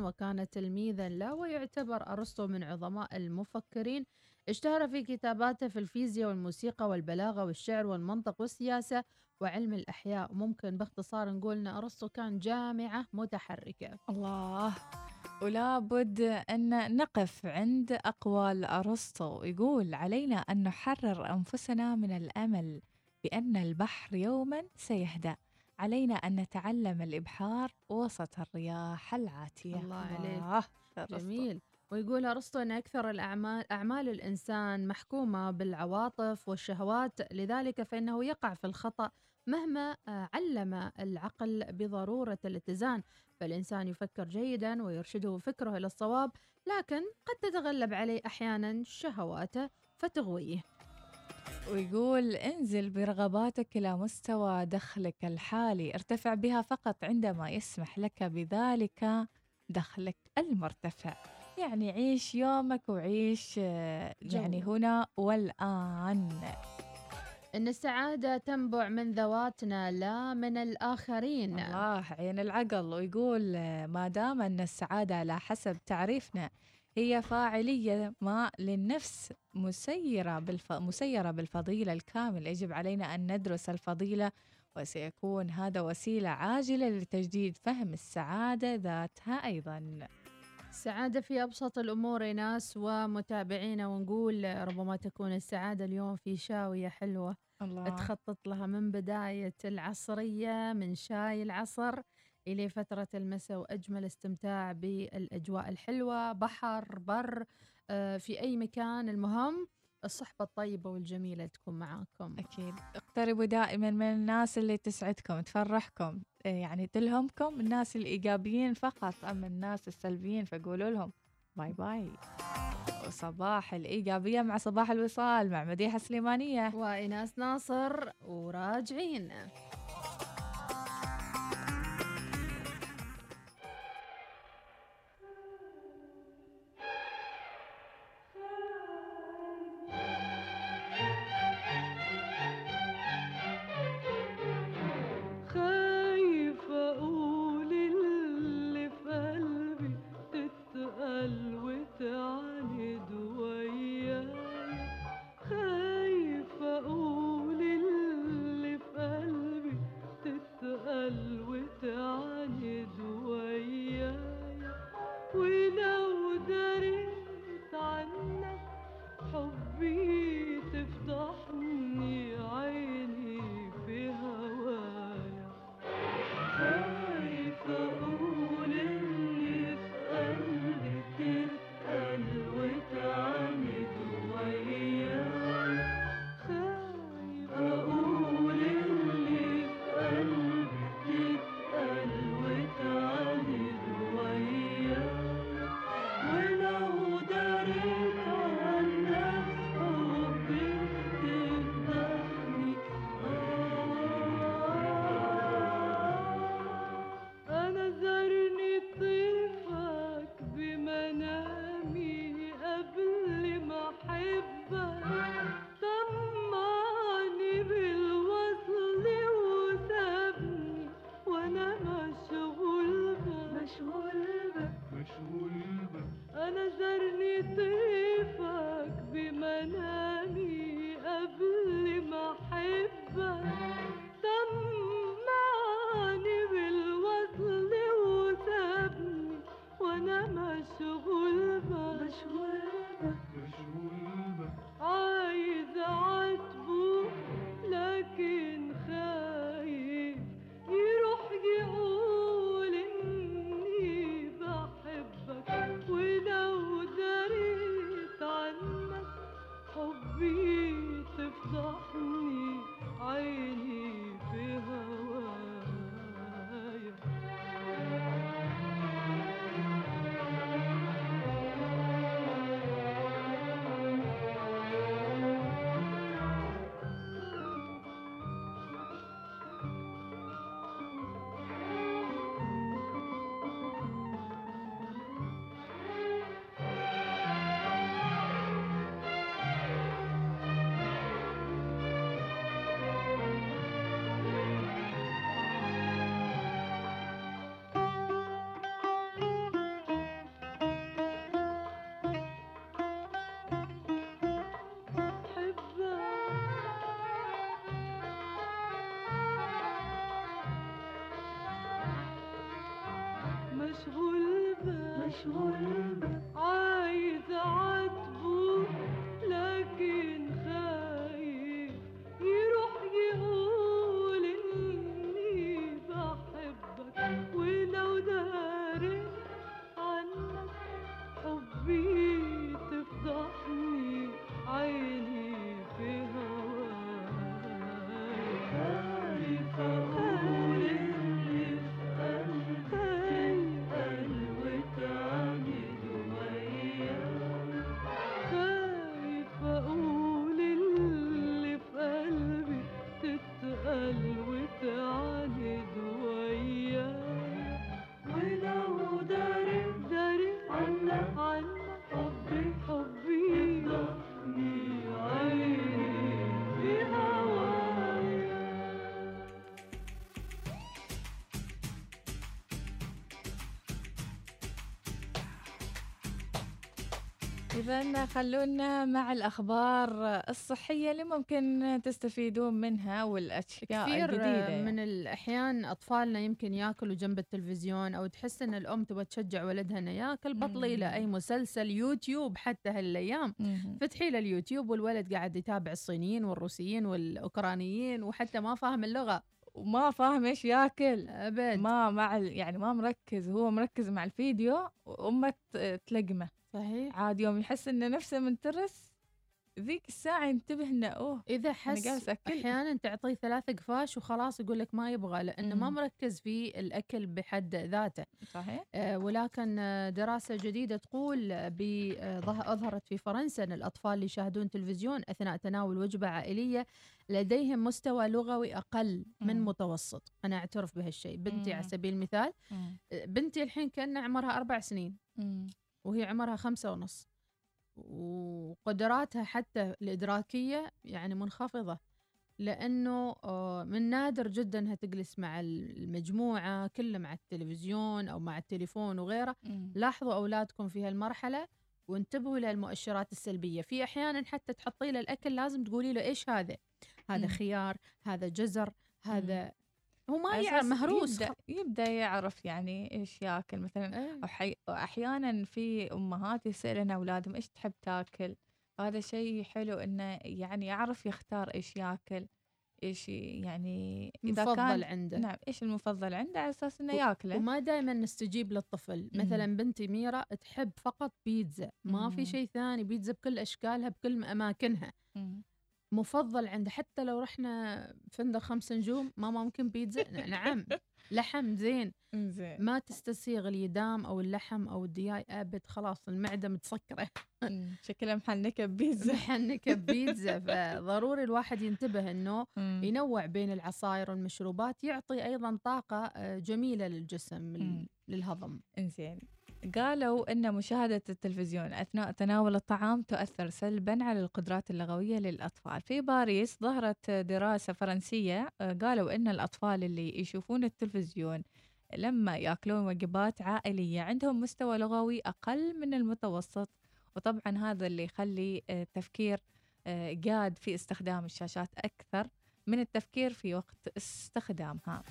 وكان تلميذا له ويعتبر أرسطو من عظماء المفكرين. اشتهر في كتاباته في الفيزياء والموسيقى والبلاغة والشعر والمنطق والسياسة وعلم الأحياء. ممكن باختصار نقول أن أرسطو كان جامعة متحركة. الله. ولا بد أن نقف عند أقوال أرسطو. يقول علينا أن نحرر أنفسنا من الأمل بأن البحر يوما سيهدأ. علينا أن نتعلم الإبحار وسط الرياح العاتية. الله عليك. جميل. ويقول أرسطو أن أكثر الأعمال أعمال الإنسان محكومة بالعواطف والشهوات لذلك فإنه يقع في الخطأ مهما آه، علم العقل بضرورة الاتزان. فالإنسان يفكر جيدا ويرشده فكره إلى الصواب لكن قد تتغلب عليه أحيانا شهواته فتغويه. ويقول انزل برغباتك إلى مستوى دخلك الحالي ارتفع بها فقط عندما يسمح لك بذلك دخلك المرتفع. يعني عيش يومك وعيش آه، يعني هنا والآن. إن السعادة تنبع من ذواتنا لا من الآخرين. الله عين العقل. ويقول ما دام أن السعادة على حسب تعريفنا هي فاعلية ما للنفس مسيرة, بالف... مسيرة بالفضيلة الكاملة يجب علينا أن ندرس الفضيلة وسيكون هذا وسيلة عاجلة لتجديد فهم السعادة ذاتها أيضاً. السعادة في أبسط الأمور يا ناس ومتابعينا ونقول ربما تكون السعادة اليوم في شاوية حلوة. الله. تخطط لها من بداية العصرية من شاي العصر إلى فترة المساء وأجمل استمتاع بالأجواء الحلوة بحر بر آه، في أي مكان. المهم الصحبة الطيبة والجميلة تكون معاكم. أكيد. اقتربوا دائما من الناس اللي تسعدكم تفرحكم إيه، يعني تلهمكم الناس الإيجابيين فقط أما الناس السلبيين فقولوا لهم باي باي. وصباح الإيجابية مع صباح الوصال مع مديحة سليمانية. وإناس ناصر وراجعين. رسول إذا خلونا مع الأخبار الصحية اللي ممكن تستفيدون منها والأشياء كثير الجديدة. من الأحيان أطفالنا يمكن ياكلوا جنب التلفزيون أو تحس إن الأم تبغى تشجع ولدها إنه ياكل. بطلي له أي مسلسل يوتيوب حتى هالأيام. فتحي له اليوتيوب والولد قاعد يتابع الصينيين والروسيين والأوكرانيين وحتى ما فاهم اللغة. وما فاهم إيش ياكل. أبد. ما مع يعني ما مركز هو مركز مع الفيديو وأمه تلقمه. صحيح عاد يوم يحس إنه نفسه منترس ذيك الساعة ينتبه إنه أوه إذا حس أحيانا تعطيه ثلاث قفاش وخلاص يقول لك ما يبغى لأنه ما مركز في الأكل بحد ذاته صحيح آه ولكن دراسة جديدة تقول أظهرت في فرنسا إن الأطفال اللي يشاهدون تلفزيون أثناء تناول وجبة عائلية لديهم مستوى لغوي أقل من مم. متوسط أنا أعترف بهالشيء بنتي مم. على سبيل المثال مم. بنتي الحين كان عمرها أربع سنين مم. وهي عمرها خمسة ونص. وقدراتها حتى الإدراكية يعني منخفضة لأنه آه، من نادر جدا أنها تجلس مع المجموعة كلها مع التلفزيون أو مع التليفون وغيره. لاحظوا أولادكم في هالمرحلة وانتبهوا للمؤشرات السلبية. في أحيانا حتى تحطي له الأكل لازم تقولي له إيش هذا؟ هذا. خيار هذا جزر هذا هو ما يعرف مهروس يبدأ, يبدأ يعرف يعني إيش ياكل مثلا إيه. أحيانا في أمهات يسالن أولادهم إيش تحب تاكل؟ هذا شيء حلو إنه يعني يعرف يختار إيش ياكل إيش يعني إذا مفضل كان عنده. نعم إيش المفضل عنده على أساس إنه ياكله؟ وما دائما نستجيب للطفل. مثلا بنتي ميرا تحب فقط بيتزا. ما في شيء ثاني بيتزا بكل أشكالها بكل أماكنها. مفضل عنده حتى لو رحنا فندق خمس نجوم ما ممكن بيتزا. نعم. لحم زين. زين. ما تستسيغ اليدام أو اللحم أو الدياي أبد. خلاص المعدة متسكرة. شكلها محنكه ببيتزا محنكه ببيتزا فضروري الواحد ينتبه إنه ينوع بين العصائر والمشروبات يعطي أيضا طاقة آه، جميلة للجسم للهضم. إنزين. قالوا أن مشاهدة التلفزيون أثناء تناول الطعام تؤثر سلبا على القدرات اللغوية للأطفال. في باريس ظهرت دراسة فرنسية آه، قالوا أن الأطفال اللي يشوفون التلفزيون لما يأكلون وجبات عائلية عندهم مستوى لغوي أقل من المتوسط وطبعا هذا اللي يخلي التفكير آه، قاد في استخدام الشاشات أكثر من التفكير في وقت استخدامها.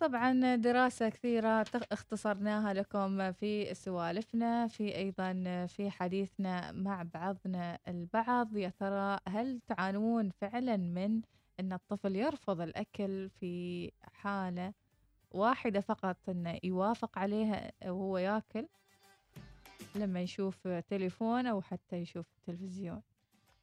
طبعا دراسة كثيرة اختصرناها لكم في سوالفنا في أيضا في حديثنا مع بعضنا البعض يا ترى هل تعانون فعلا من أن الطفل يرفض الأكل في حالة واحدة فقط أنه يوافق عليها وهو ياكل؟ لما يشوف تليفون أو حتى يشوف تلفزيون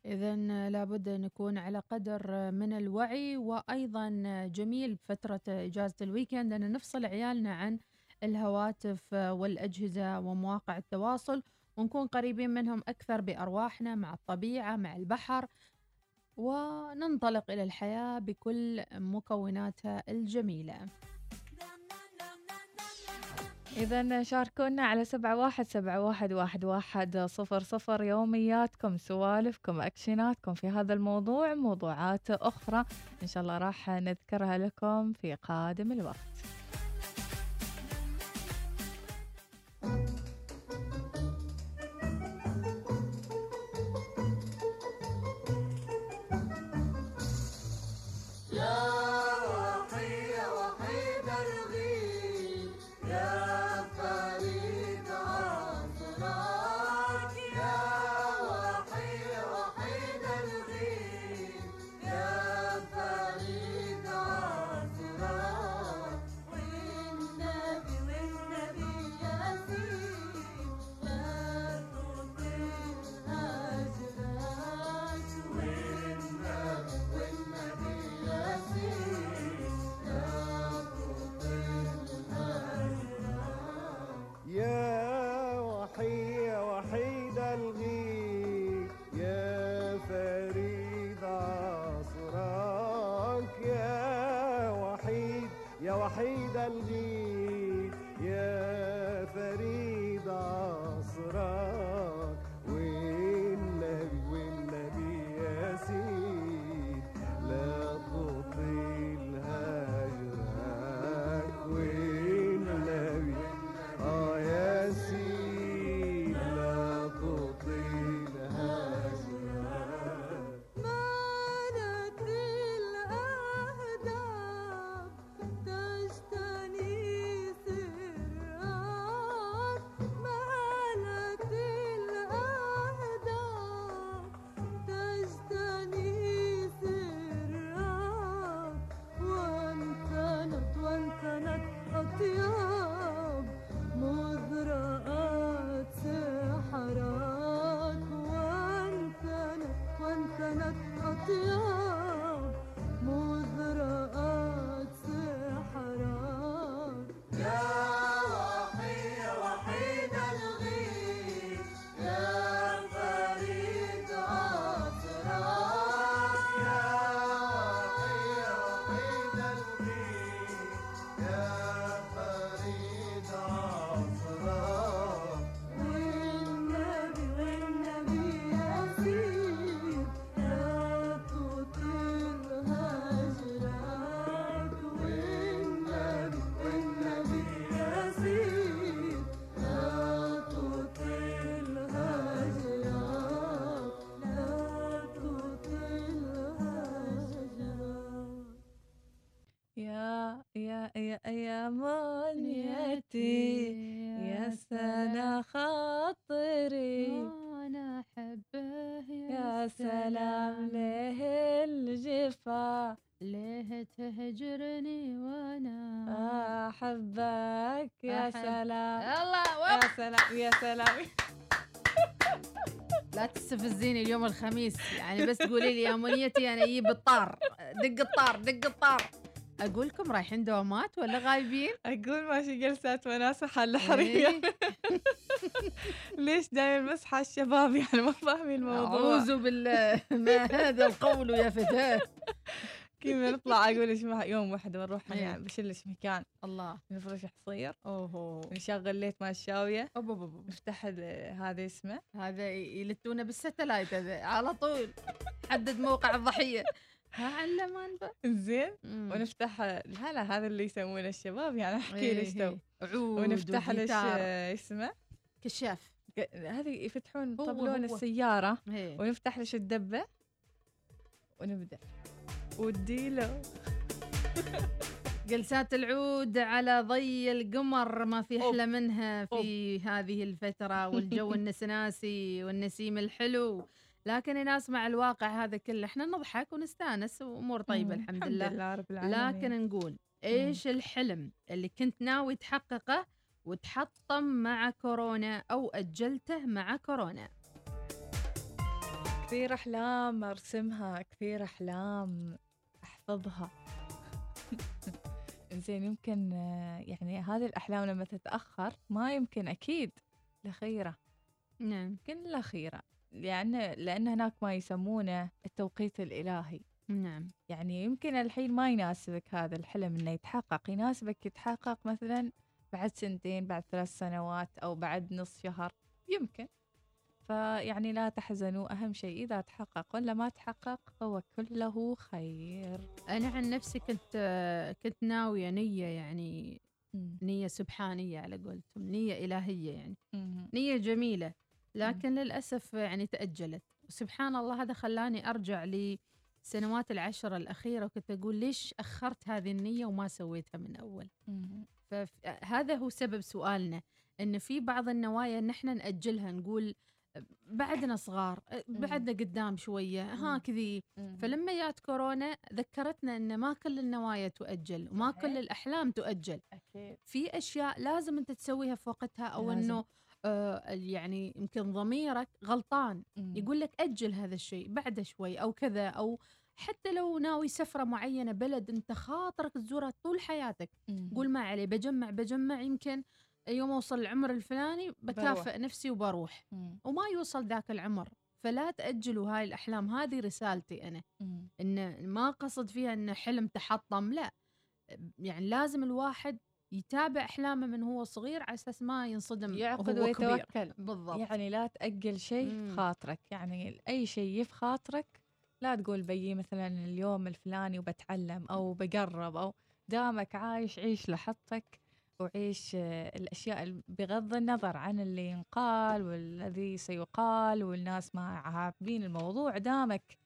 إذا لابد أن نكون على قدر من الوعي وأيضا جميل بفترة إجازة الويكند أن نفصل عيالنا عن الهواتف والأجهزة ومواقع التواصل ونكون قريبين منهم أكثر بأرواحنا مع الطبيعة مع البحر وننطلق إلى الحياة بكل مكوناتها الجميلة. إذا شاركونا على سبعة واحد سبعة واحد واحد واحد صفر صفر. يومياتكم سوالفكم أكشناتكم في هذا الموضوع موضوعات أخرى إن شاء الله راح نذكرها لكم في قادم الوقت. سلام يا سلام. لا تستفزيني اليوم الخميس. يعني بس قولي لي يا منيتي أنا أجيب الطار. دق الطار دق الطار. أقول لكم رايحين دوامات ولا غايبين؟ أقول ماشي جلسات وناسة حل حرية إيه. ليش دايما مسحة الشباب يعني ما فاهمين الموضوع. أعوذ بالله. ما هذا القول يا فتاة؟ كيف نطلع أقول مع يوم واحد ونروح إيه. يعني بشلش مكان الله. نفرش حصير أوهو. نشغل ليت مال أوب. نفتح هذا اسمه. هذا يلتونا بالستلايت هذا على طول. حدد موقع الضحية. ها علمان بقى زين. ونفتح لا لا هذا اللي يسوونه الشباب يعني أحكي إيه ليش تو. إيه. عود ونفتح ليش وجيتار. اسمه؟ كشاف. هذه يفتحون طبلون إيه. ونفتح ليش الدبة. ونبدأ. وديله جلسات العود على ضي القمر ما في. أحلى منها في هذه الفترة والجو النسناسي والنسيم الحلو. لكن يا ناس مع الواقع هذا كله إحنا نضحك ونستأنس وأمور طيبة مم، الحمد لله. لله رب العالمين. لكن نقول إيش الحلم اللي كنت ناوي تحققه وتحطم مع كورونا أو أجلته مع كورونا؟ كثير أحلام أرسمها كثير أحلام. أحفظها زين يمكن آه، يعني هذه الأحلام لما تتأخر ما يمكن أكيد لخيرة. نعم. يمكن لخيرة لأن لأن هناك ما يسمونه التوقيت الإلهي. نعم. يعني يمكن الحين ما يناسبك هذا الحلم إنه يتحقق. يناسبك يتحقق مثلا بعد سنتين بعد ثلاث سنوات أو بعد نص شهر. يمكن. فيعني لا تحزنوا أهم شيء إذا تحقق ولا ما تحقق فهو كله خير. أنا عن نفسي كنت كنت ناوية نية يعني نية سبحانية على قولتم نية إلهية يعني. مم. نية جميلة لكن للأسف يعني تأجلت. وسبحان الله هذا خلاني أرجع لسنوات العشر الأخيرة وكنت أقول ليش أخرت هذه النية وما سويتها من مم. فهذا هو سبب سؤالنا إن في بعض النوايا ان إحنا نأجلها نقول بعدنا صغار بعدنا قدام شوية ها. كذي. فلما جات كورونا ذكرتنا إن ما كل النوايا تؤجل وما. كل الأحلام تؤجل أكيد في أشياء لازم أنت تسويها في وقتها أو لازم. إنه آه يعني يمكن ضميرك غلطان مم. يقول لك أجل هذا الشيء بعده شوي أو كذا أو حتى لو ناوي سفرة معينة بلد أنت خاطرك تزورها طول حياتك مم. قول ما عليه بجمع بجمع يمكن يوم أوصل العمر الفلاني بكافئ نفسي وبروح. مم. وما يوصل ذاك العمر. فلا تأجلوا هاي الأحلام. هذه رسالتي أنا. مم. إن ما قصد فيها إن حلم تحطم لا. يعني لازم الواحد يتابع أحلامه من هو صغير على أساس ما ينصدم يعقد كبير. ويتوكل. بالضبط. يعني لا تأجل شيء في مم. خاطرك. يعني أي شيء في خاطرك لا تقول بيي مثلا اليوم الفلاني وبتعلم أو بقرب أو دامك عايش عيش لحظتك. وعيش آه، الأشياء ال- بغض النظر عن اللي ينقال والذي سيقال والناس ما عابين الموضوع دامك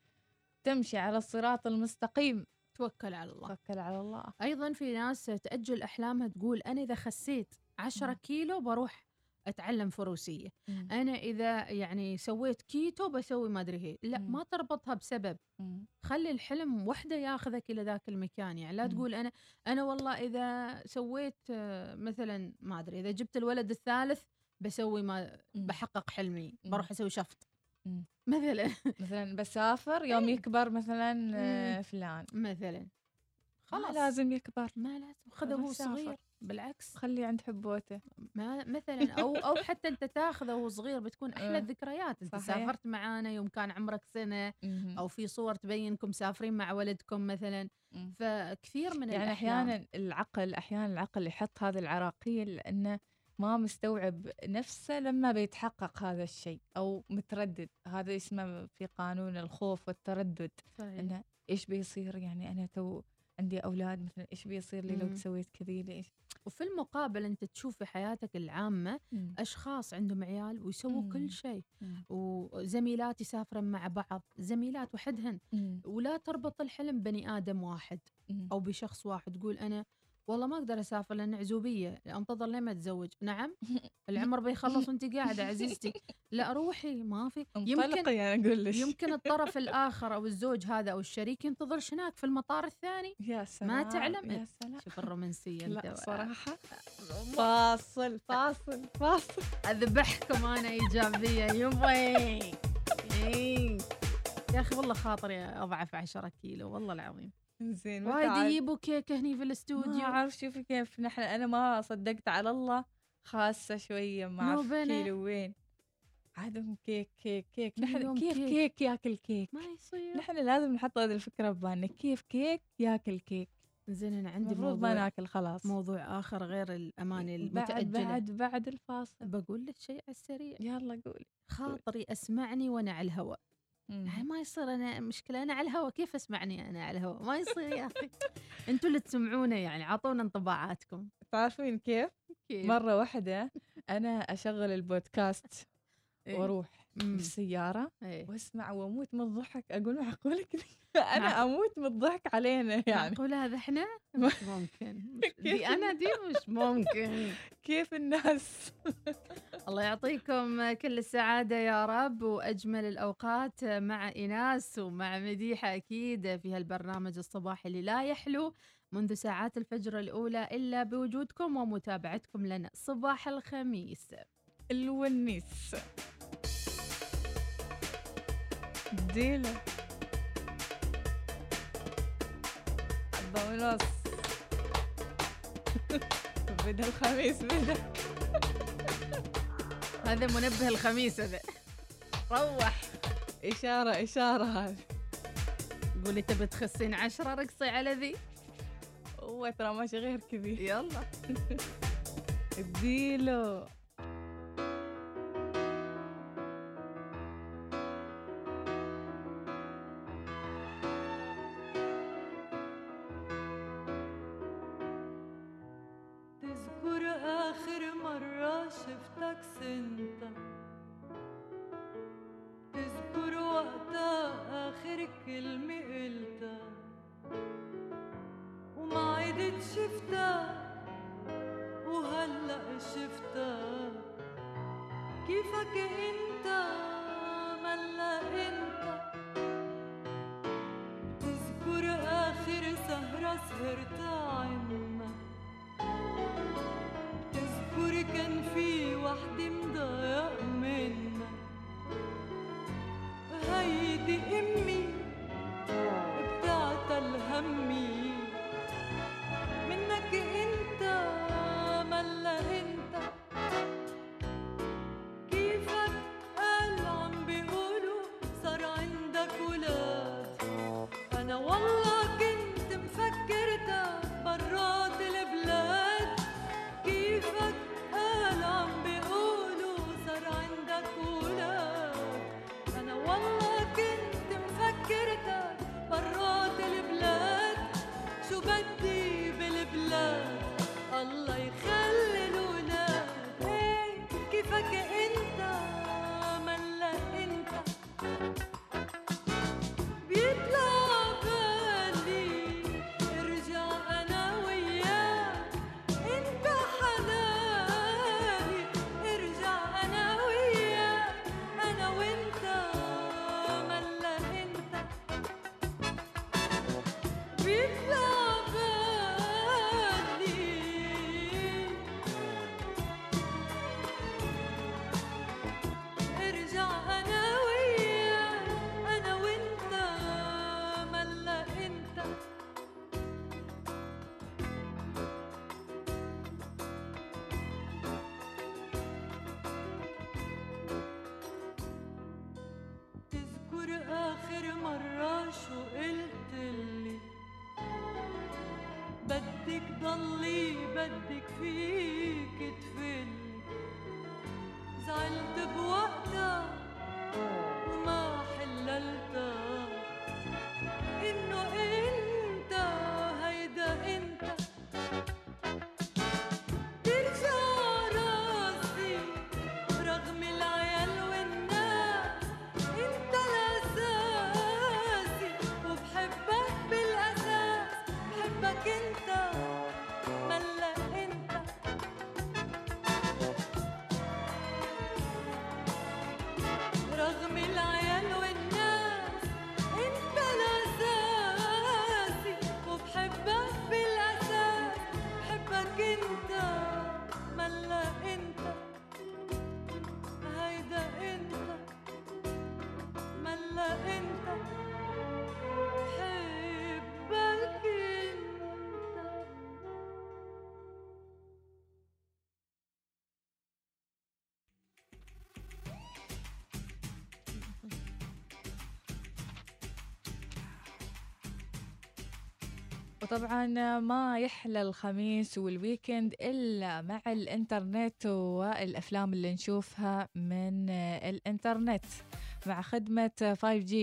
تمشي على الصراط المستقيم. توكل على الله. توكل على الله. أيضا في ناس تأجل أحلامها تقول أنا إذا خسيت 10 مم. كيلو بروح أتعلم فروسية أنا إذا يعني سويت كيتو بسوي ما أدري هي لا مم. ما تربطها بسبب مم. خلي الحلم وحدة ياخذك إلى ذاك المكان يعني لا مم. تقول أنا أنا والله إذا سويت آه، مثلا ما أدري إذا جبت الولد الثالث بسوي ما مم. بحقق حلمي مم. بروح أسوي شفط مم. مثلا مثلا بسافر يوم إيه. يكبر مثلا آه، مم. فلان مثلا خلاص خلاص لازم يكبر ما لازم خذه سافر. صغير بالعكس. خليه عند حبوته. ما مثلا أو أو حتى أنت تاخذه وهو صغير بتكون أحلى آه. الذكريات. أنت صحيح. سافرت معانا يوم كان عمرك سنة أو في صور تبينكم مسافرين مع ولدكم مثلا. فكثير من يعني أحيانا العقل أحيانا العقل يحط هذه العراقيل لأنه ما مستوعب نفسه لما بيتحقق هذا الشيء أو متردد. هذا اسمه في قانون الخوف والتردد. صحيح. إنه إيش بيصير؟ يعني أنا تو عندي أولاد مثلا إيش بيصير لي لو مم. سويت كذي ليش؟ وفي المقابل أنت تشوف في حياتك العامة أشخاص عندهم عيال ويسووا مم. كل شيء وزميلات يسافرن مع بعض زميلات وحدهن. ولا تربط الحلم بني آدم واحد أو بشخص واحد. تقول أنا والله ما أقدر أسافر لأن عزوبية انتظر لين ما أتزوج. نعم العمر بيخلص وانت قاعدة عزيزتي. لا روحي ما في يمكن يعني أقول لك. يمكن الطرف الآخر أو الزوج هذا أو الشريك ينتظر هناك في المطار الثاني. يا سلام ما تعلم. يا سلام. شوف الرومانسية لا صراحة. فاصل فاصل فاصل. أذبحكم أنا إيجابية يبي يا أخي والله خاطري أضعف 10 كيلو والله العظيم. زين وايد يجيبوا كيك هني في الاستوديو. ما أعرف شوفي كيف نحن أنا ما صدقت على الله خاصة شوية ما اعرف كيلو وين عادهم كيك كيك كيك. نحن كيف كيك. كيك ياكل كيك؟ ما يصير. نحن لازم نحط هذه الفكرة ببالنا كيف كيك ياكل كيك؟ زين أنا عندي المفروض ما ناكل خلاص. موضوع آخر غير الاماني المتأجلة. بعد بعد بعد الفاصل. بقول لك شيء على السريع. يلا قولي. خاطري أسمعني وأنا على الهواء. يعني ما يصير أنا مشكلة أنا على الهواء كيف أسمعني أنا على الهواء ما يصير يا أخي أنتم اللي تسمعونا يعني عطونا انطباعاتكم تعرفين كيف؟ كيف؟ مرة واحدة أنا أشغل البودكاست إيه؟ وأروح بالسياره إيه؟ وأسمع وأموت من الضحك. أقول معقوله كذا أنا أموت من الضحك علينا يعني. معقول هذا إحنا؟ مش ممكن. دي أنا دي مش ممكن. كيف الناس؟ الله يعطيكم كل السعادة يا رب وأجمل الأوقات مع إيناس ومع مديحة أكيد في هالبرنامج الصباحي اللي لا يحلو منذ ساعات الفجر الأولى إلا بوجودكم ومتابعتكم لنا. صباح الخميس. الونيس حبة ونص بدا الخميس بدا هذا منبه الخميس هذا. روح. إشارة إشارة هذه. قولي تبي تخسين عشرة رقصي على ذي؟ هو ترى ماشي غير كذي. يلا. اديله بدك ضلي بدك فيك تفل. زعلت بوقت وطبعا ما يحلى الخميس وال weekend إلا مع الإنترنت والأفلام اللي نشوفها من الإنترنت. مع خدمة 5G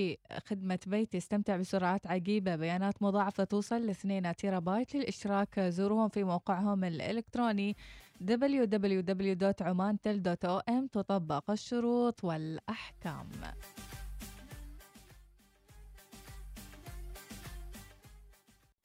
خدمة بيت يستمتع بسرعات عجيبة بيانات مضاعفة توصل ل 2 تيرا بايت للإشتراك. زورهم في موقعهم الإلكتروني www.omantel.om تطبق الشروط والأحكام.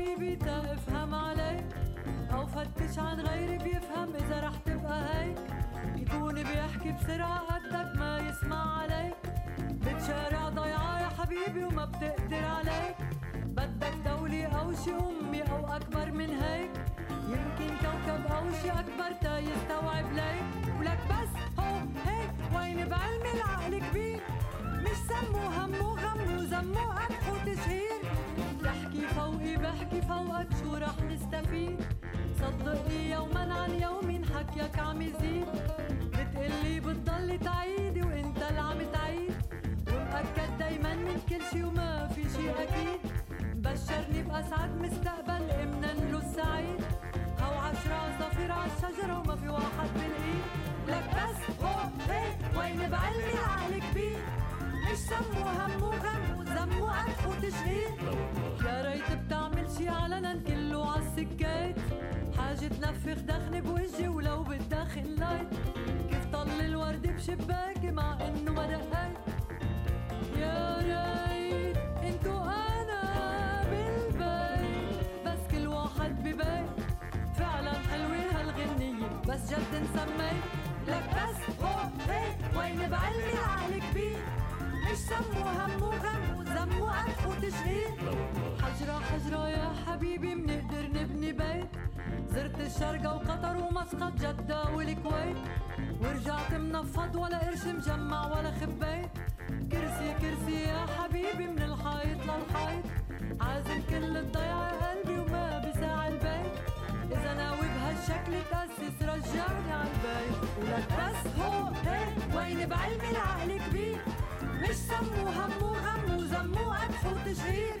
حبيبي ده افهم عليك. أو فتش عن غيري بيفهم إذا رح تبقى هيك. يكون بيحكي بسرعة قدك ما يسمع عليك. بتشارع ضيعة يا حبيبي وما بتقدر عليك. بدك دولي أو شي وما جد نسمي لك بس هو هيك وين بعلمي العقل كبير. مش سمو هم وغم وزم وقرف وتشهير. حجرة حجرة يا حبيبي منقدر نبني بيت. زرت الشرقة وقطر ومسقط جدة والكويت. ورجعت منفض ولا قرش مجمع ولا خبيت. كرسي كرسي يا حبيبي من الحيط للحيط عازم كل الضيعة قلبي شكل تأسس رجعني عالبيت ولا بس هو وين بعلمي العقل كبير. مش سمو همو غمو زمو قدحو تشهير.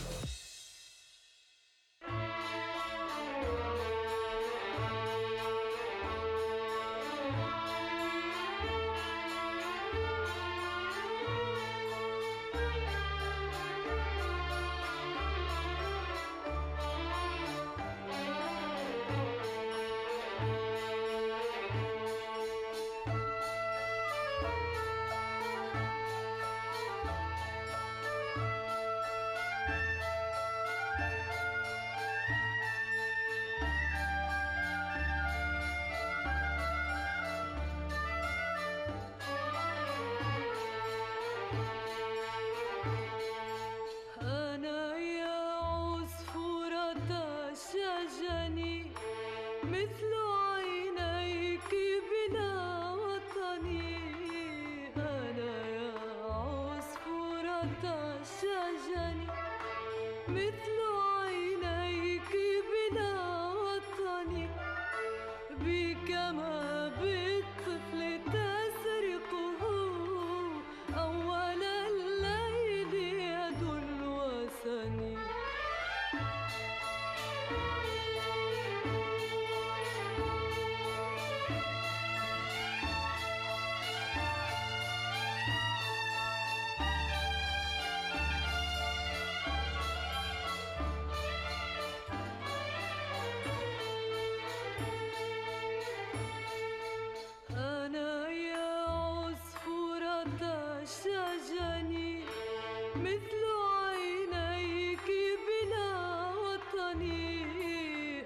مثل عينيك بلا وطني.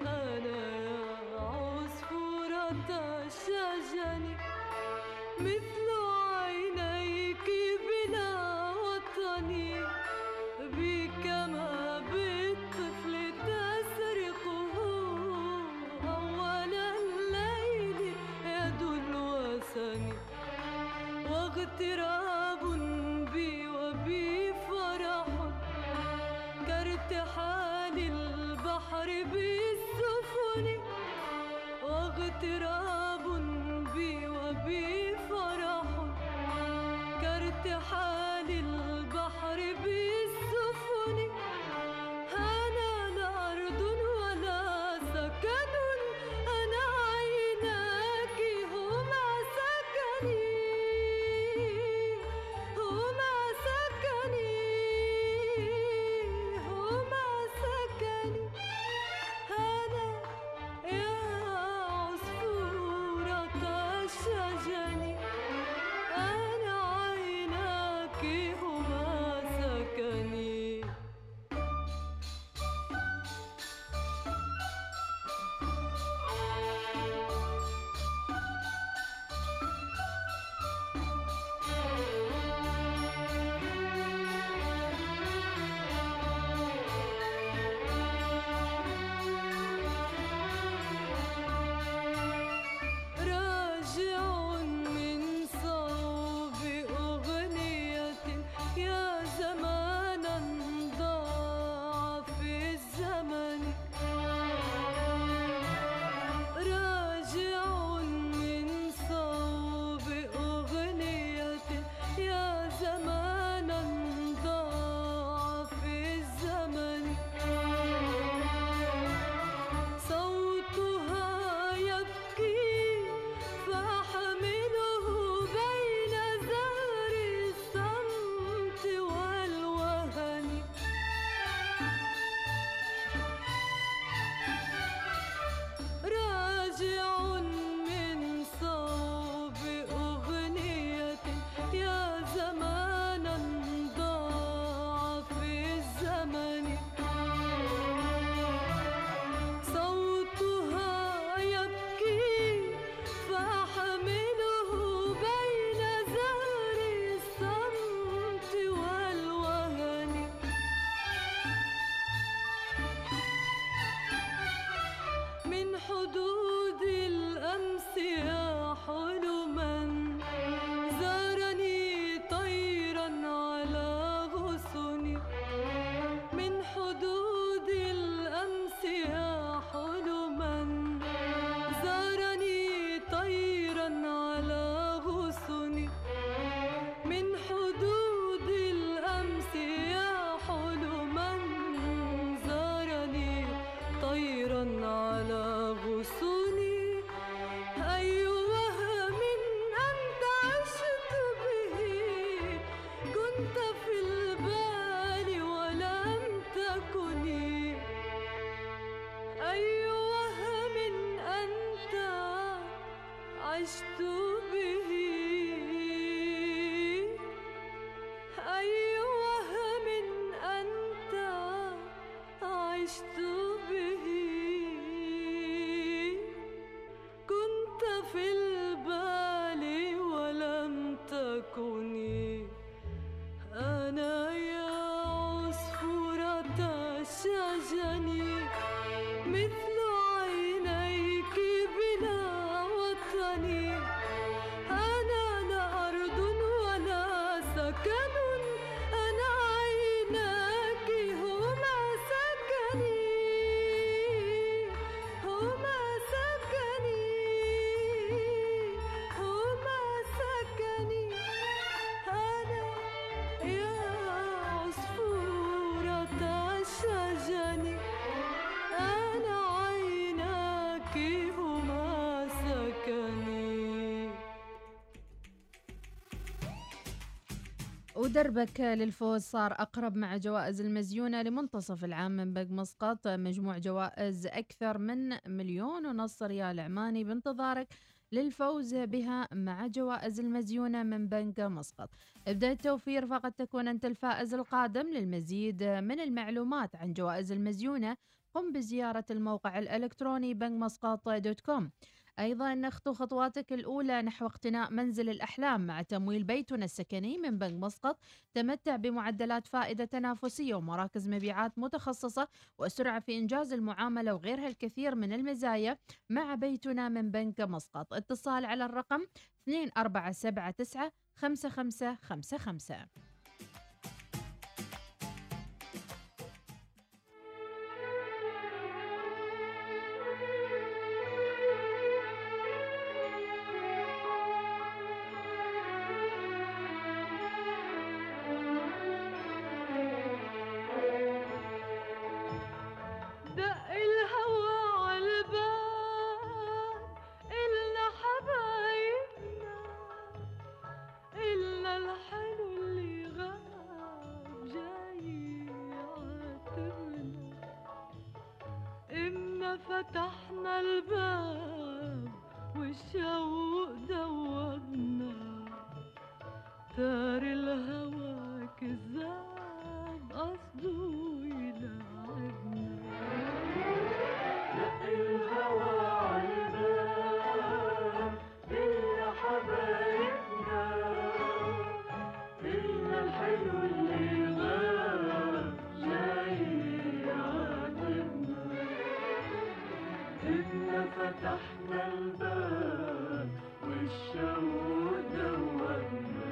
أنا عصفورة ودربك للفوز صار أقرب مع جوائز المزيونة لمنتصف العام من بنك مسقط. مجموع جوائز أكثر من مليون ونص ريال عماني بانتظارك للفوز بها مع جوائز المزيونة من بنك مسقط. ابدأ التوفير فقد تكون أنت الفائز القادم. للمزيد من المعلومات عن جوائز المزيونة قم بزيارة الموقع الإلكتروني بنك مسقط dot com. أيضا اخطو خطواتك الأولى نحو اقتناء منزل الأحلام مع تمويل بيتنا السكني من بنك مسقط تمتع بمعدلات فائدة تنافسية ومراكز مبيعات متخصصة وسرعة في إنجاز المعاملة وغيرها الكثير من المزايا مع بيتنا من بنك مسقط. اتصال على الرقم 2479 5555 فتحنا الباب والشوق دوبنا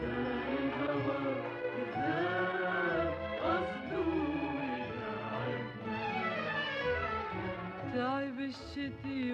دار الهوى كذاب قصده يتعبنا تعب الشتي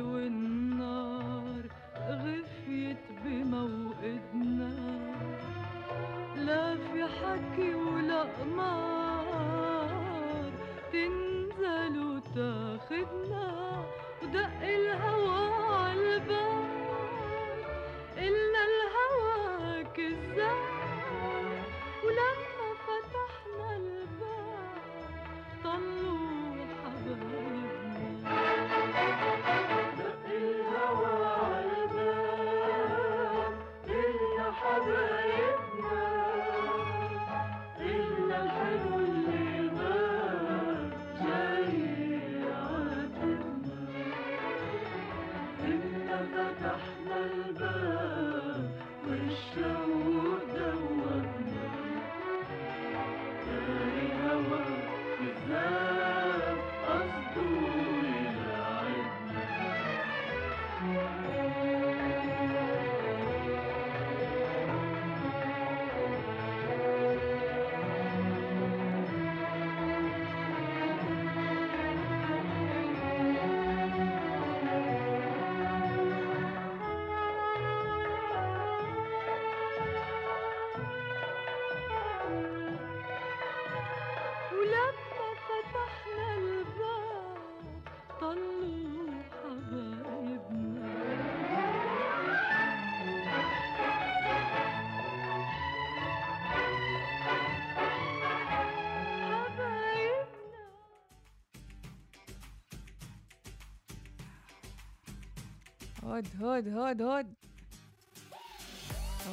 هود هود هود هود.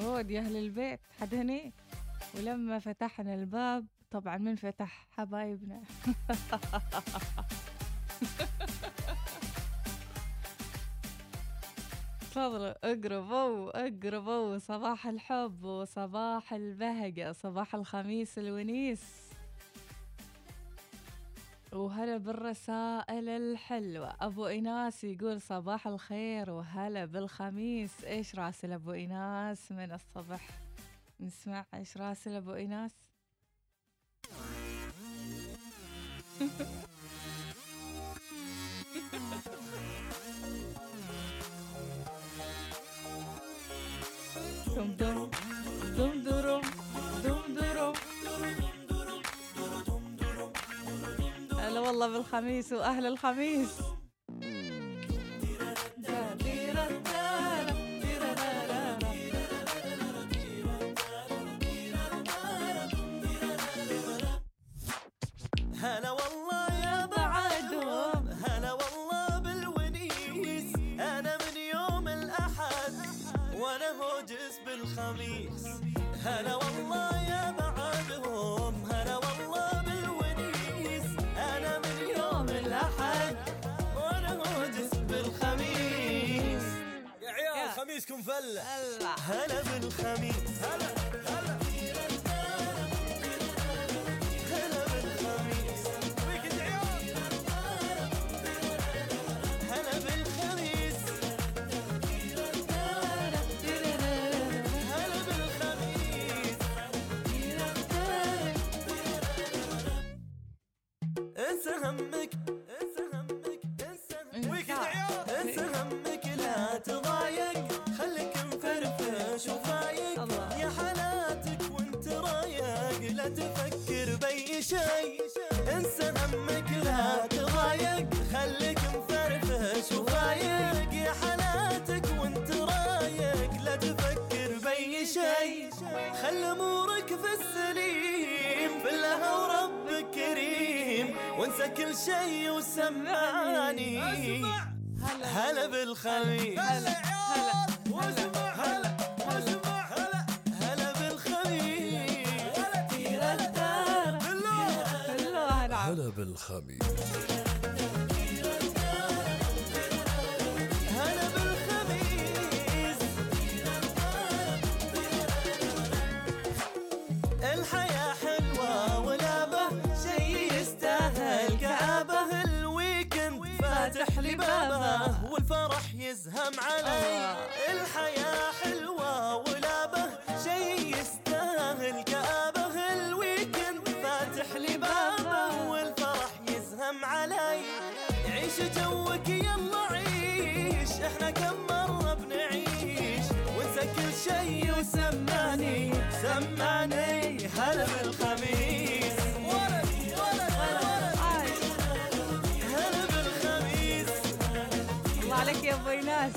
هود يا أهل البيت حد هني ولما فتحنا الباب طبعا من فتح حبايبنا. تفضلوا اقربوا اقربوا صباح الحب وصباح البهجة صباح الخميس الونيس. وهلا بالرسائل الحلوة. أبو إيناس يقول صباح الخير وهلا بالخميس. إيش راسل أبو إيناس من الصبح؟ نسمع إيش راسل أبو إيناس. دم هلا والله بالخميس وأهل الخميس. وانسى كل شيء وسمعني. هلا بالخميس هلا. هلا واسمع هلا. واسمع هلا. هلا. بالخميس هلا بالخميس هلا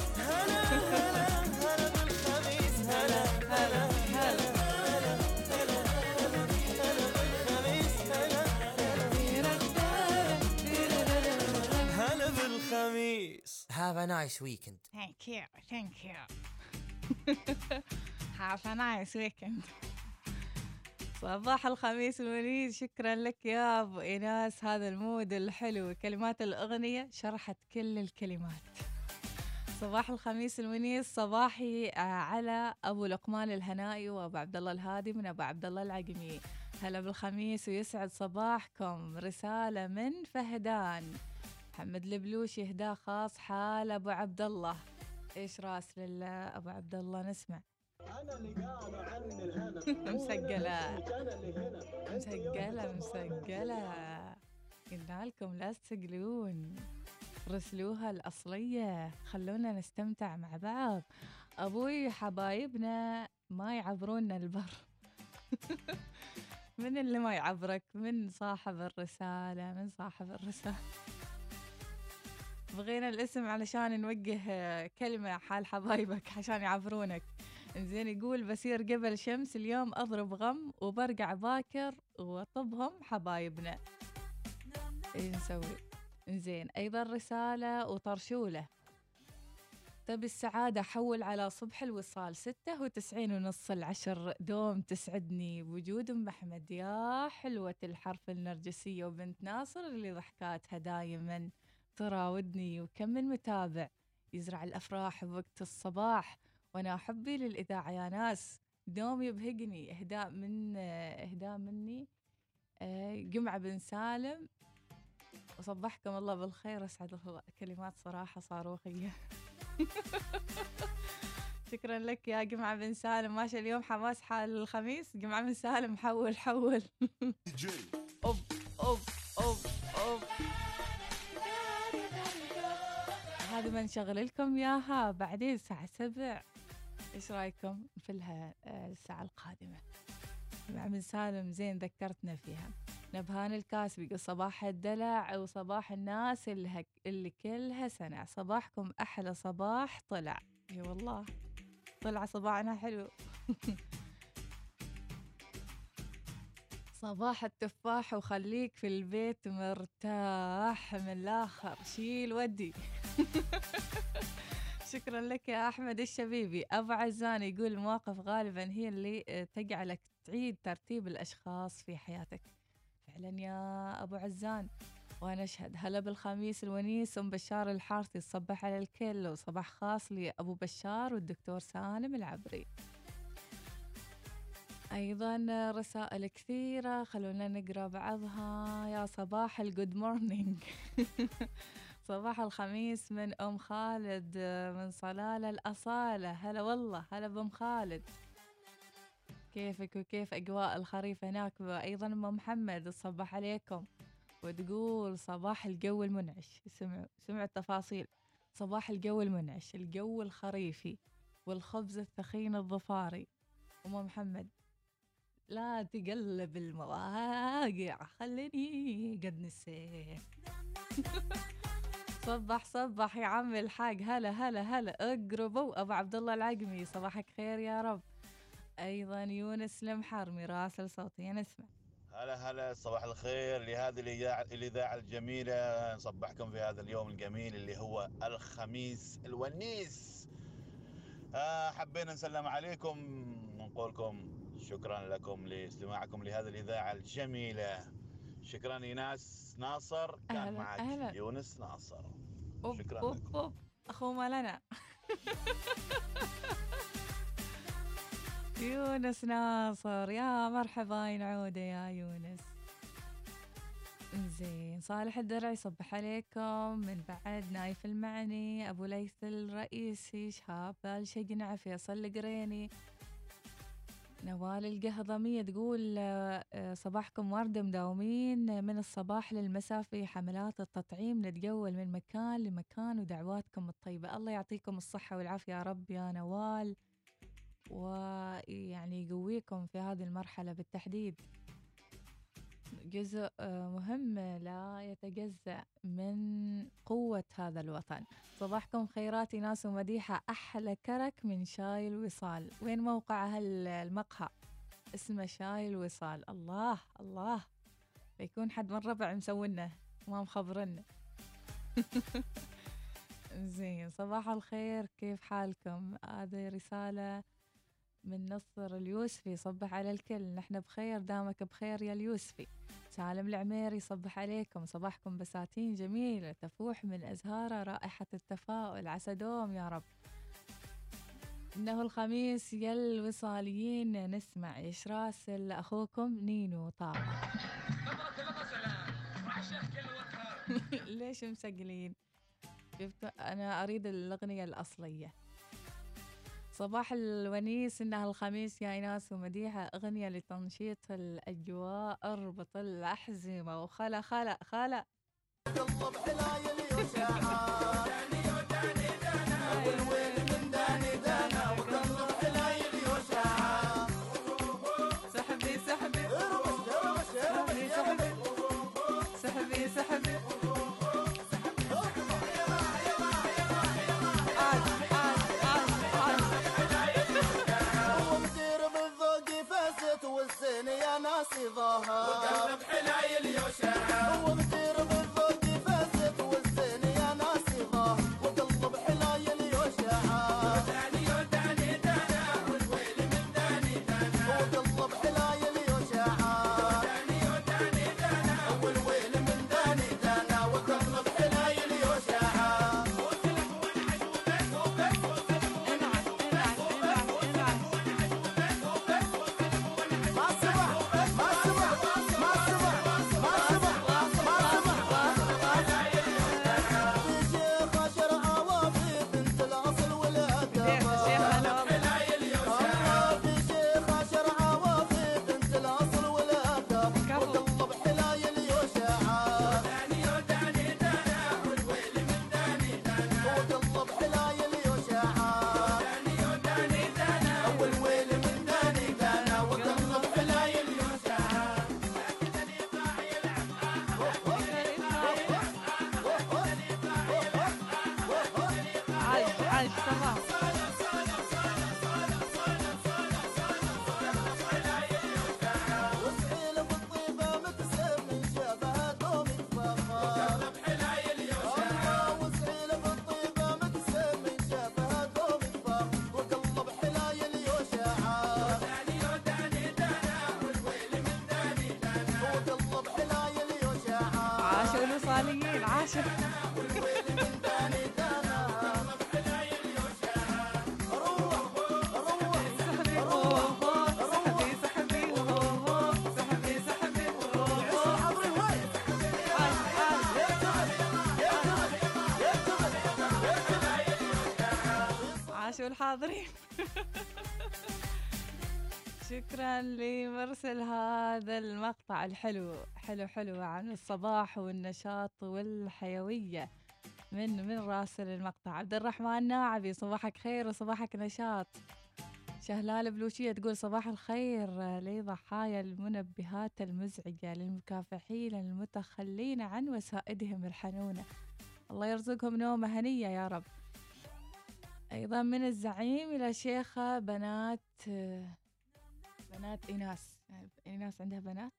بالخميس. Have a nice weekend. Thank you, thank you. Have a nice weekend. صباح الخميس المنيز شكرا لك يا أبو إيناس. هذا المود الحلو. كلمات الأغنية شرحت كل الكلمات. صباح الخميس المنيز صباحي آه، على أبو لقمان الهنائي وأبو عبد الله الهادي من أبو عبد الله العقمي. هلا بالخميس ويسعد صباحكم. رسالة من فهدان. محمد البلوشي اهداء خاص حال أبو عبد الله. إيش راس لله أبو عبد الله؟ نسمع. مسجلة. مسجلة مسجلة. قلنا لكم لا تسجلون. رسلوها الأصلية. خلونا نستمتع مع بعض. أبوي حبايبنا ما يعبرونا البر. من اللي ما يعبرك؟ من صاحب الرسالة من صاحب الرسالة. بغينا الاسم علشان نوجه كلمة حال حبايبك عشان يعبرونك. زين يقول بسير قبل شمس اليوم أضرب غم وبرجع باكر وطبهم حبايبنا. إيش نسوي؟ زين أيضا رسالة وطرشولة. طيب السعادة حول على صبح الوصال ستة وتسعين ونص العشر دوم تسعدني بوجود أم أحمد يا حلوة الحرف النرجسية وبنت ناصر اللي ضحكاتها دايما تراودني وكم من متابع يزرع الأفراح بوقت الصباح. وأنا حبي للإذاعة يا ناس دوم يبهجني إهداء من إهداء مني. آه، جمعة بن سالم وصبحكم الله بالخير. أسعد كلمات صراحة صاروخية شكرا لك يا جمعة بن سالم. ماشي اليوم حماس حال الخميس. جمعة بن سالم حول حول. أوب أوب أوب أوب. هذه بنشغل لكم إياها. بعدين الساعة سبع. إيش رأيكم آه، الساعة القادمة؟ مع بن سالم زين ذكرتنا فيها. نبهان الكاسبي صباح الدلع وصباح الناس اللي, اللي كلها سنة. صباحكم أحلى صباح طلع. إي والله. طلع صباحنا حلو. صباح التفاح وخليك في البيت مرتاح. من الآخر شيل ودي. شكرا لك يا أحمد الشبيبي. أبو عزان يقول المواقف غالبا هي اللي آه، تجعلك تعيد ترتيب الأشخاص في حياتك. فعلا يا أبو عزان. ونشهد هلا بالخميس الونيس أم بشار الحارثي. تصبح على الكل وصباح خاص لأبو بشار والدكتور سالم العبري. أيضا رسائل كثيرة خلونا نقرأ بعضها. يا صباح ال good morning صباح الخميس من أم خالد من صلالة الأصالة. هلا والله هلا بأم خالد. كيفك وكيف أجواء الخريف هناك؟ وأيضا أم محمد تصبح عليكم. وتقول صباح الجو المنعش. سمعوا سمعوا التفاصيل. صباح الجو المنعش الجو الخريفي والخبز الثخين الظفاري. أم محمد لا تقلب المواقع خليني قد نسيت. صبح صبح يا عم الحاج. هلا هلا هلا. اقربوا. أبو عبد الله العقمي صباحك خير يا رب. أيضا يونس المحرمي راسل صوتي نسمع هلا هلا صباح الخير لهذه الإذاعة الإذاعة الجميلة. نصبحكم في هذا اليوم الجميل اللي هو الخميس الونيس. آه حبينا نسلم عليكم ونقول لكم شكرا لكم لاستماعكم لهذه الإذاعة الجميلة. شكرا إيناس ناصر كان أهلا معك أهلا. يونس ناصر. أوب شكرا أوب لكم. أوب. أخو مالنا. يونس ناصر يا مرحبا نعودة يا يونس. زين صالح الدرعي صبح عليكم. من بعد نايف المعني أبو ليث الرئيسي شهاب بالشقنع فيصل القريني نوال القهضمية تقول آه، صباحكم ورد مداومين. من الصباح للمساء في حملات التطعيم نتجول من مكان لمكان ودعواتكم الطيبة. الله يعطيكم الصحة والعافية يا رب يا نوال. ويعني يقويكم في هذه المرحلة بالتحديد. جزء آه، مهم لا يتجزأ من قوة هذا الوطن. صباحكم خيرات ناس ومديحة. أحلى كرك من شاي الوصال. وين موقع هالمقهى اسمه شاي الوصال. الله الله. بيكون حد من ربع مسوينا ما مخبرنا زين صباح الخير. كيف حالكم؟ هذه رسالة من نصر اليوسفي صبح على الكل. نحن بخير دامك بخير يا اليوسفي. سالم العميري صبح عليكم. صباحكم بساتين جميلة تفوح من أزهارها رائحة التفاؤل. عسى دوم يا رب. إنه الخميس يا الوصاليين. نسمع إيش راسل أخوكم نينو طه ليش مسجلين جبت أنا أريد الأغنية الأصلية. صباح الونيس إنها الخميس يا إيناس ومديحة. أغنية لتنشيط الأجواء أربط الأحزمة. وخلا خلا خلا. سحبي سحبي. سحبي سحبي. سحبي سحبي. ظهر وقلب حلايل يوشعان عاشوا الحاضرين. شكرا لمرسل هذا المقطع. الحلو حلو حلو عن الصباح والنشاط والحيوية من من راسل المقطع. عبد الرحمن ناعبي صباحك خير وصباحك نشاط. شهلال بلوشية تقول صباح الخير لضحايا المنبهات المزعجة للمكافحين المتخلين عن وسائدهم الحنونة. الله يرزقهم نومة هنية يا رب. أيضا من الزعيم إلى شيخة بنات بنات إيناس. إيناس عندها بنات؟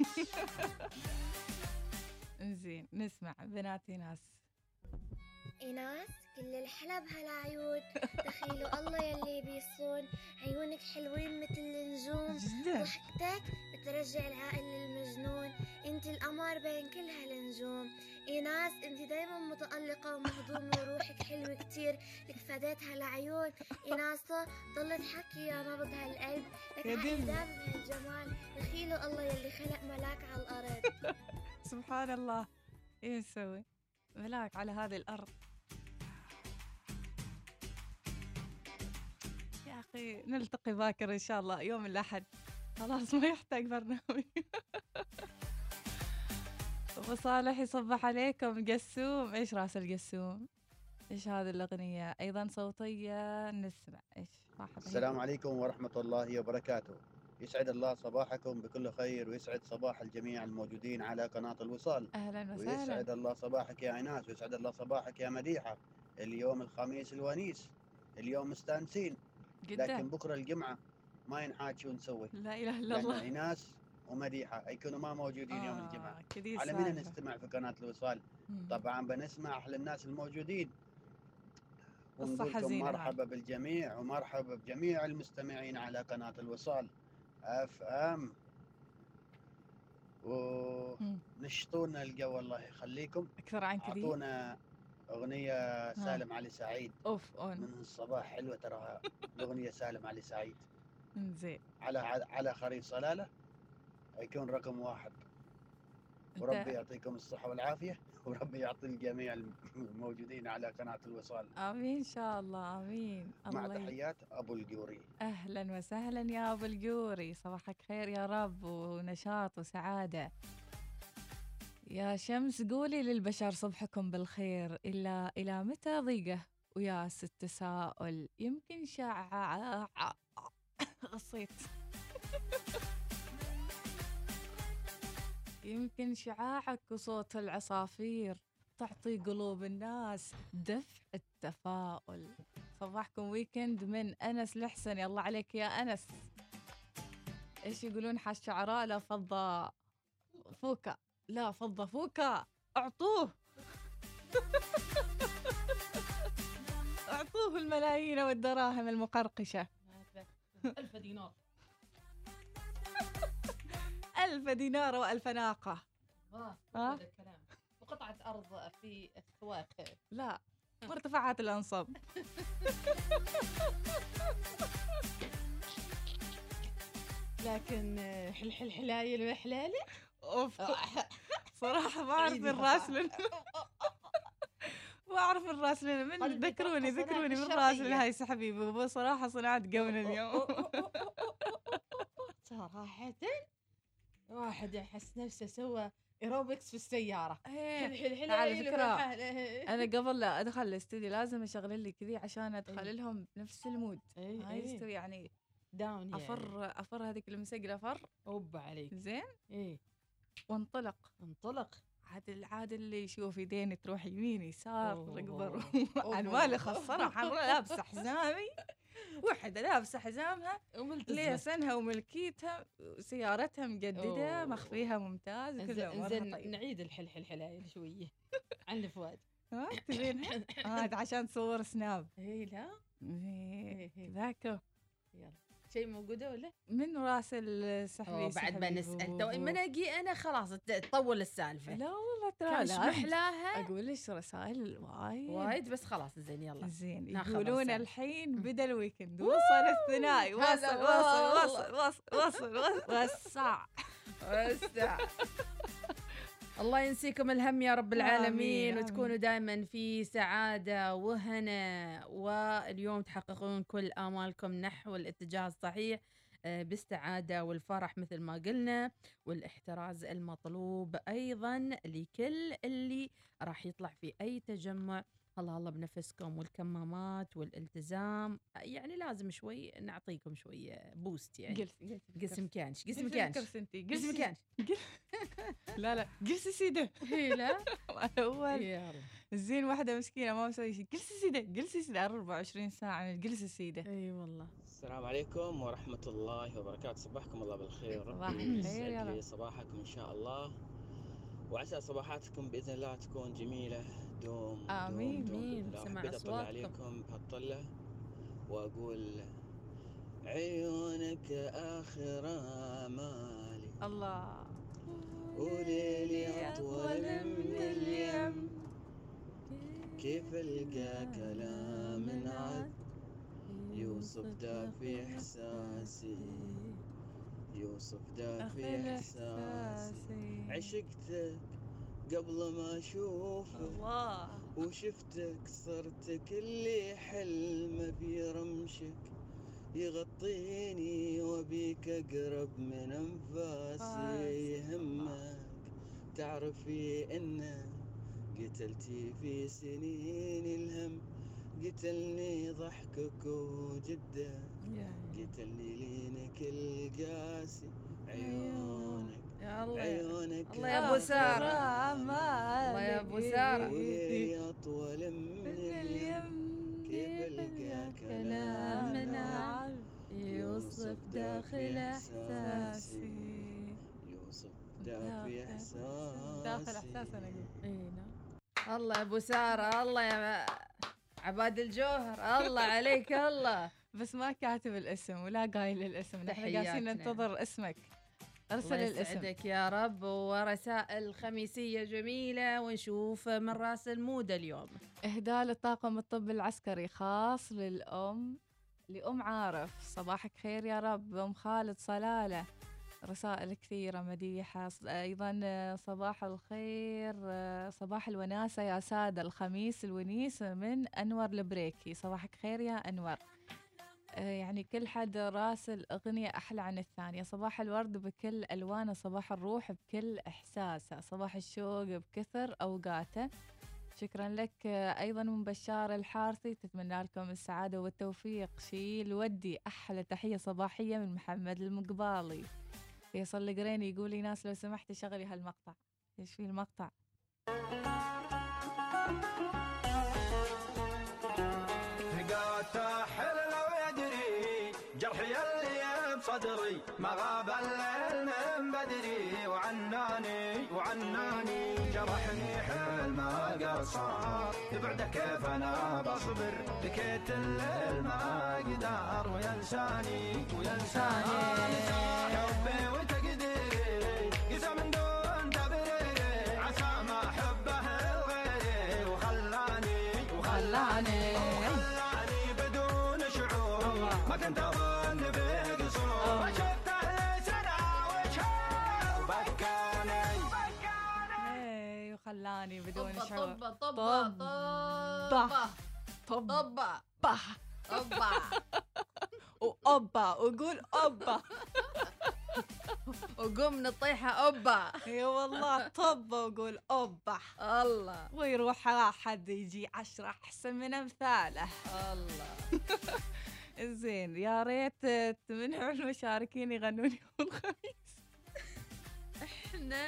زين نسمع. بنات إيناس إيناس كل الحلب هالعيون دخيلوا الله يلي بيصون. عيونك حلوين مثل النجوم. ضحكتك بترجع العقل للمجنون إنت القمر بين كل هالنجوم. إيناس إنت دايما متألقة ومهضومة وروحك حلوة كتير. لك فديت هالعيون. إيناسة ضل تحكي يا نبض هالقلب. لك. عقل بهالجمال دخيلوا الله يلي خلق ملاك على الأرض. سبحان الله. إيه نسوي؟ ملاك على هذه الأرض. أخي نلتقي باكر إن شاء الله يوم الأحد. خلاص ما يحتاج برنامج. أبو صالح يصبح عليكم. قسوم. إيش رأس القسوم؟ إيش هذه الأغنية؟ أيضا صوتية. نسمع. إيش؟ السلام عليكم ورحمة الله وبركاته. يسعد الله صباحكم بكل خير ويسعد صباح الجميع الموجودين على قناة الوصال. أهلا وسهلا. ويسعد الله صباحك يا عيناس ويسعد الله صباحك يا مديحة. اليوم الخميس الونيس. اليوم مستانسين. لكن جدا. بكرة الجمعة ما ينحاج ونسوي لا إله إلا الله. عيناس ومديحة يكونوا ما موجودين يوم الجمعة. آه، كذي على مين. نستمع في قناة الوصال؟ مم. طبعا بنسمع أحلى الناس الموجودين. ونقول مرحبا بالجميع ومرحبا بجميع المستمعين على قناة الوصال. اف ام. ونشطونا الجو الله يخليكم. أكثر عن كذي. أعطونا أغنية سالم علي سعيد. أوف اون من الصباح حلوة تراها الأغنية سالم علي سعيد. زين على على خريف صلالة. يكون رقم واحد. وربي يعطيكم الصحة والعافية. وربي يعطي الجميع الموجودين على قناة الوصال. آمين إن شاء الله. آمين. مع الله تحيات أبو القوري أهلا وسهلا يا أبو القوري صباحك خير يا رب ونشاط وسعادة. يا شمس قولي للبشر صبحكم بالخير إلا إلى متى ضيقة؟ وياس التساؤل يمكن شع غصيت. يمكن شعاعك وصوت العصافير تعطي قلوب الناس دفع التفاؤل. صباحكم ويكند من أنس الحسن يلا عليك يا أنس. إيش يقولون حاش شعراء؟ لا فضة. فوكا لا فضة فوكا أعطوه. أعطوه الملايين والدراهم المقرقشة. ألف دينار. ألف دينار وألف ناقة. الله؟ هذا الكلام. وقطعة أرض في الثواخر لا مرتفعات الأنصاب لكن حل حل حلايل وحلالة؟ أوف. صراحة ما أعرف من راسلن ما أعرف من راسلن من قلبي ذكروني طرق ذكروني من الشرقية. هاي حبيبي بصراحة صنعت قون اليوم. صراحة واحد يحس نفسه سوى ايروبكس في السيارة. حل إيه، حل على وحلالة. أنا قبل لا أدخل الاستوديو لازم أشغل لي كذي عشان إيه. لهم نفس المود. هاي إيه. يستوي يعني داون يعني. أفر أفر هذيك المسقلة أفر أوب عليك. زين؟ إيه. وانطلق. انطلق. عاد العاد اللي يشوف يديني تروح يمين يسار أوه. عن مالي حمراء لابسه حزامي وحدة لابسه حزامها وملتزمة. ليه سنها وملكيتها سيارتها مجددة أوه. مخفيها ممتاز كله إنزين طيب نعيد الحل حل حلايل شوية. عن فؤاد. ها تبين؟ هذا عشان تصور سناب. إيه لا. إيه، إيه، إيه. ذاك يلا. شيء موجودة ولا؟ من راسل سحبي بعد ما نسال تو من أجي أنا خلاص تطول السالفة. لا والله ترى لا محلاها أقول لك رسائل وايد. وايد بس خلاص زين يلا. زين يقولون الحين بدأ ال weekend. وصل الثنائي. وصل وصل وصل وصل وصل وسع. وسع. الله ينسيكم الهم يا رب العالمين آمين وتكونوا دائما في سعادة وهنا واليوم تحققون كل آمالكم نحو الاتجاه الصحيح آه، بالسعادة والفرح مثل ما قلنا والاحتراز المطلوب أيضا لكل اللي راح يطلع في أي تجمع. الله الله بنفسكم والكمامات والالتزام يعني لازم شوي نعطيكم شوية بوست يعني. قلت قلت مكانش قلت مكانش قلت مكانش لا لا. قلت سيدة. هي لا؟ أول. زين واحدة مسكينة ما مسوي شيء جلسة سيدة. جلسة سيدة. 24 ساعة جلسة سيدة. أي والله. السلام عليكم ورحمة الله وبركاته. صباحكم الله بالخير. صباح الخير يا صباحكم إن شاء الله. وعسى صباحاتكم بإذن الله تكون جميلة. دوم آمين دوم آمين. سمع أطلع عليكم بهالطلة وأقول عيونك آخر آمالي الله. وليلي أطول من اليم. كيف ألقى كلام عد يوصف دافي إحساسي. يوصف دافي إحساسي. عشقتك قبل ما اشوفك الله. وشفتك صرت كل حلم برمشك يغطيني وبيك أقرب من أنفاسي. يهمك. تعرفي انك قتلتي في سنين الهم. قتلني ضحكك وجدك. قتلني لينك القاسي. عيونك يا الله عيونك الله يا أبو سارة الله يا أبو سارة. أطول من اليم كيف القى كلامنا يوصف داخل إحساسي. يوصف داخل إحساسي. داخل احساسنا إي نعم. الله يا أبو سارة الله يا عباد الجوهر الله عليك الله. بس ما كاتب الاسم ولا قايل الاسم نحن جالسين ننتظر اسمك. أرسل الله يسعدك يا رب ورسائل خميسية جميلة ونشوف من راس المود اليوم. إهداء للطاقم الطب العسكري خاص للأم لأم عارف. صباحك خير يا رب أم خالد صلالة. رسائل كثيرة مديحة. أيضا صباح الخير صباح الوناسة يا سادة الخميس الونيس من أنور البريكي. صباحك خير يا أنور. يعني كل حد راسل أغنية أحلى عن الثانية. صباح الورد بكل ألوانه صباح الروح بكل إحساسه صباح الشوق بكثر أوقاته. شكرا لك أيضا من بشار الحارثي. تتمنى لكم السعادة والتوفيق. شيل ودي أحلى تحية صباحية من محمد المقبالي. فيصل القريني يقول لي ناس لو سمحت شغلي هالمقطع. إيش في المقطع؟ صدري ما غاب الليل من بدري وعناني وعناني. جرحني حيل ما قصر بعده كيف أنا بصبر؟ بكيت الليل ما قدر وينساني وينساني. حبي وخلاني بدون شعور طبة طبة طبة طبة طبة طبة وأوبا. وقول أوبا. وقوم نطيحة أوبا. إي والله. طبة وقول أوبا. الله. ويروح واحد يجي عشرة أحسن من أمثاله. الله. زين يا ريت تمنعوا المشاركين يغنون يوم الخميس. إحنا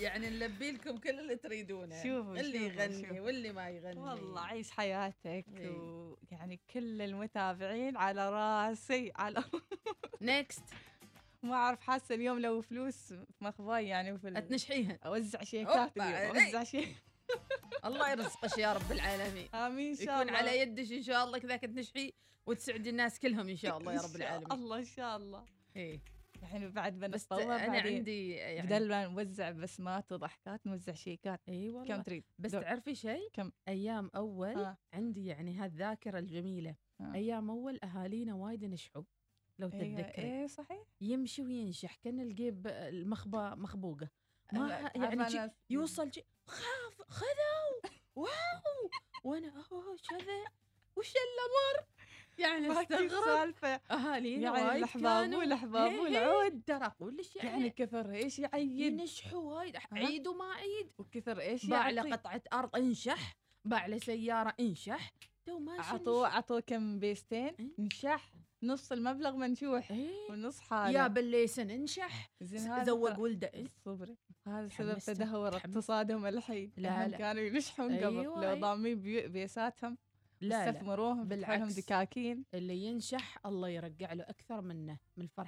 يعني نلبي لكم كل اللي تريدونه. شوفوا- اللي شوفوا- يغني شوفوا. واللي ما يغني. والله عيش حياتك إيه. ويعني كل المتابعين على راسي على نيكست ما أعرف حاسة اليوم لو فلوس مخباي يعني وفي ال- تنشحيها أوزع شيكات إيه. أوزع شيك الله يرزقش يا رب العالمين. آمين إن شاء يكون الله. على يدش إن شاء الله كذا تنشحي وتسعدي الناس كلهم إن شاء الله يا رب العالمين. الله إن شاء الله. إيه. يعني بعد بس بنتطور أنا بعدين عندي يعني بدل ما نوزع بسمات وضحكات نوزع شيكات إي كم والله تريد؟ بس دور. تعرفي شيء كم؟ أيام أول آه. عندي يعني هالذاكره الجميلة. آه. أيام أول أهالينا وايد نشحوا لو أيوه تتذكري. إيه صحيح. يمشي وينشح كان الجيب المخبى مخبوقة. ما عارفة يعني أنا- يوصل شي خاف خذوا! واو! وأنا أوه كذا وش الامر يعني ما استغرب. اهالينا يعني والأحباب هي- هي، والعود. ترى أقول لك يعني يعني كثر إيش يعيد. ينشحوا وايد عيد وما عيد. وكثر إيش باع له قطعه أرض انشح. باع له سياره انشح. تو ماشي عطوه عطوه كم بيستين. إيه؟ انشح. نص المبلغ منشوح. إيه. ونص حاله. يا بالليسن انشح. ترى- ولده. إيه؟ صبري. هذا سبب تدهور. اقتصادهم الحين. لا، لا. كانوا ينشحون قبل. أيوة، لو أيوة. ضامين بي- بيساتهم. لا استثمروهم بالعكس بالعكس. دكاكين. اللي ينشح الله يرجع له أكثر منه من الفرحة.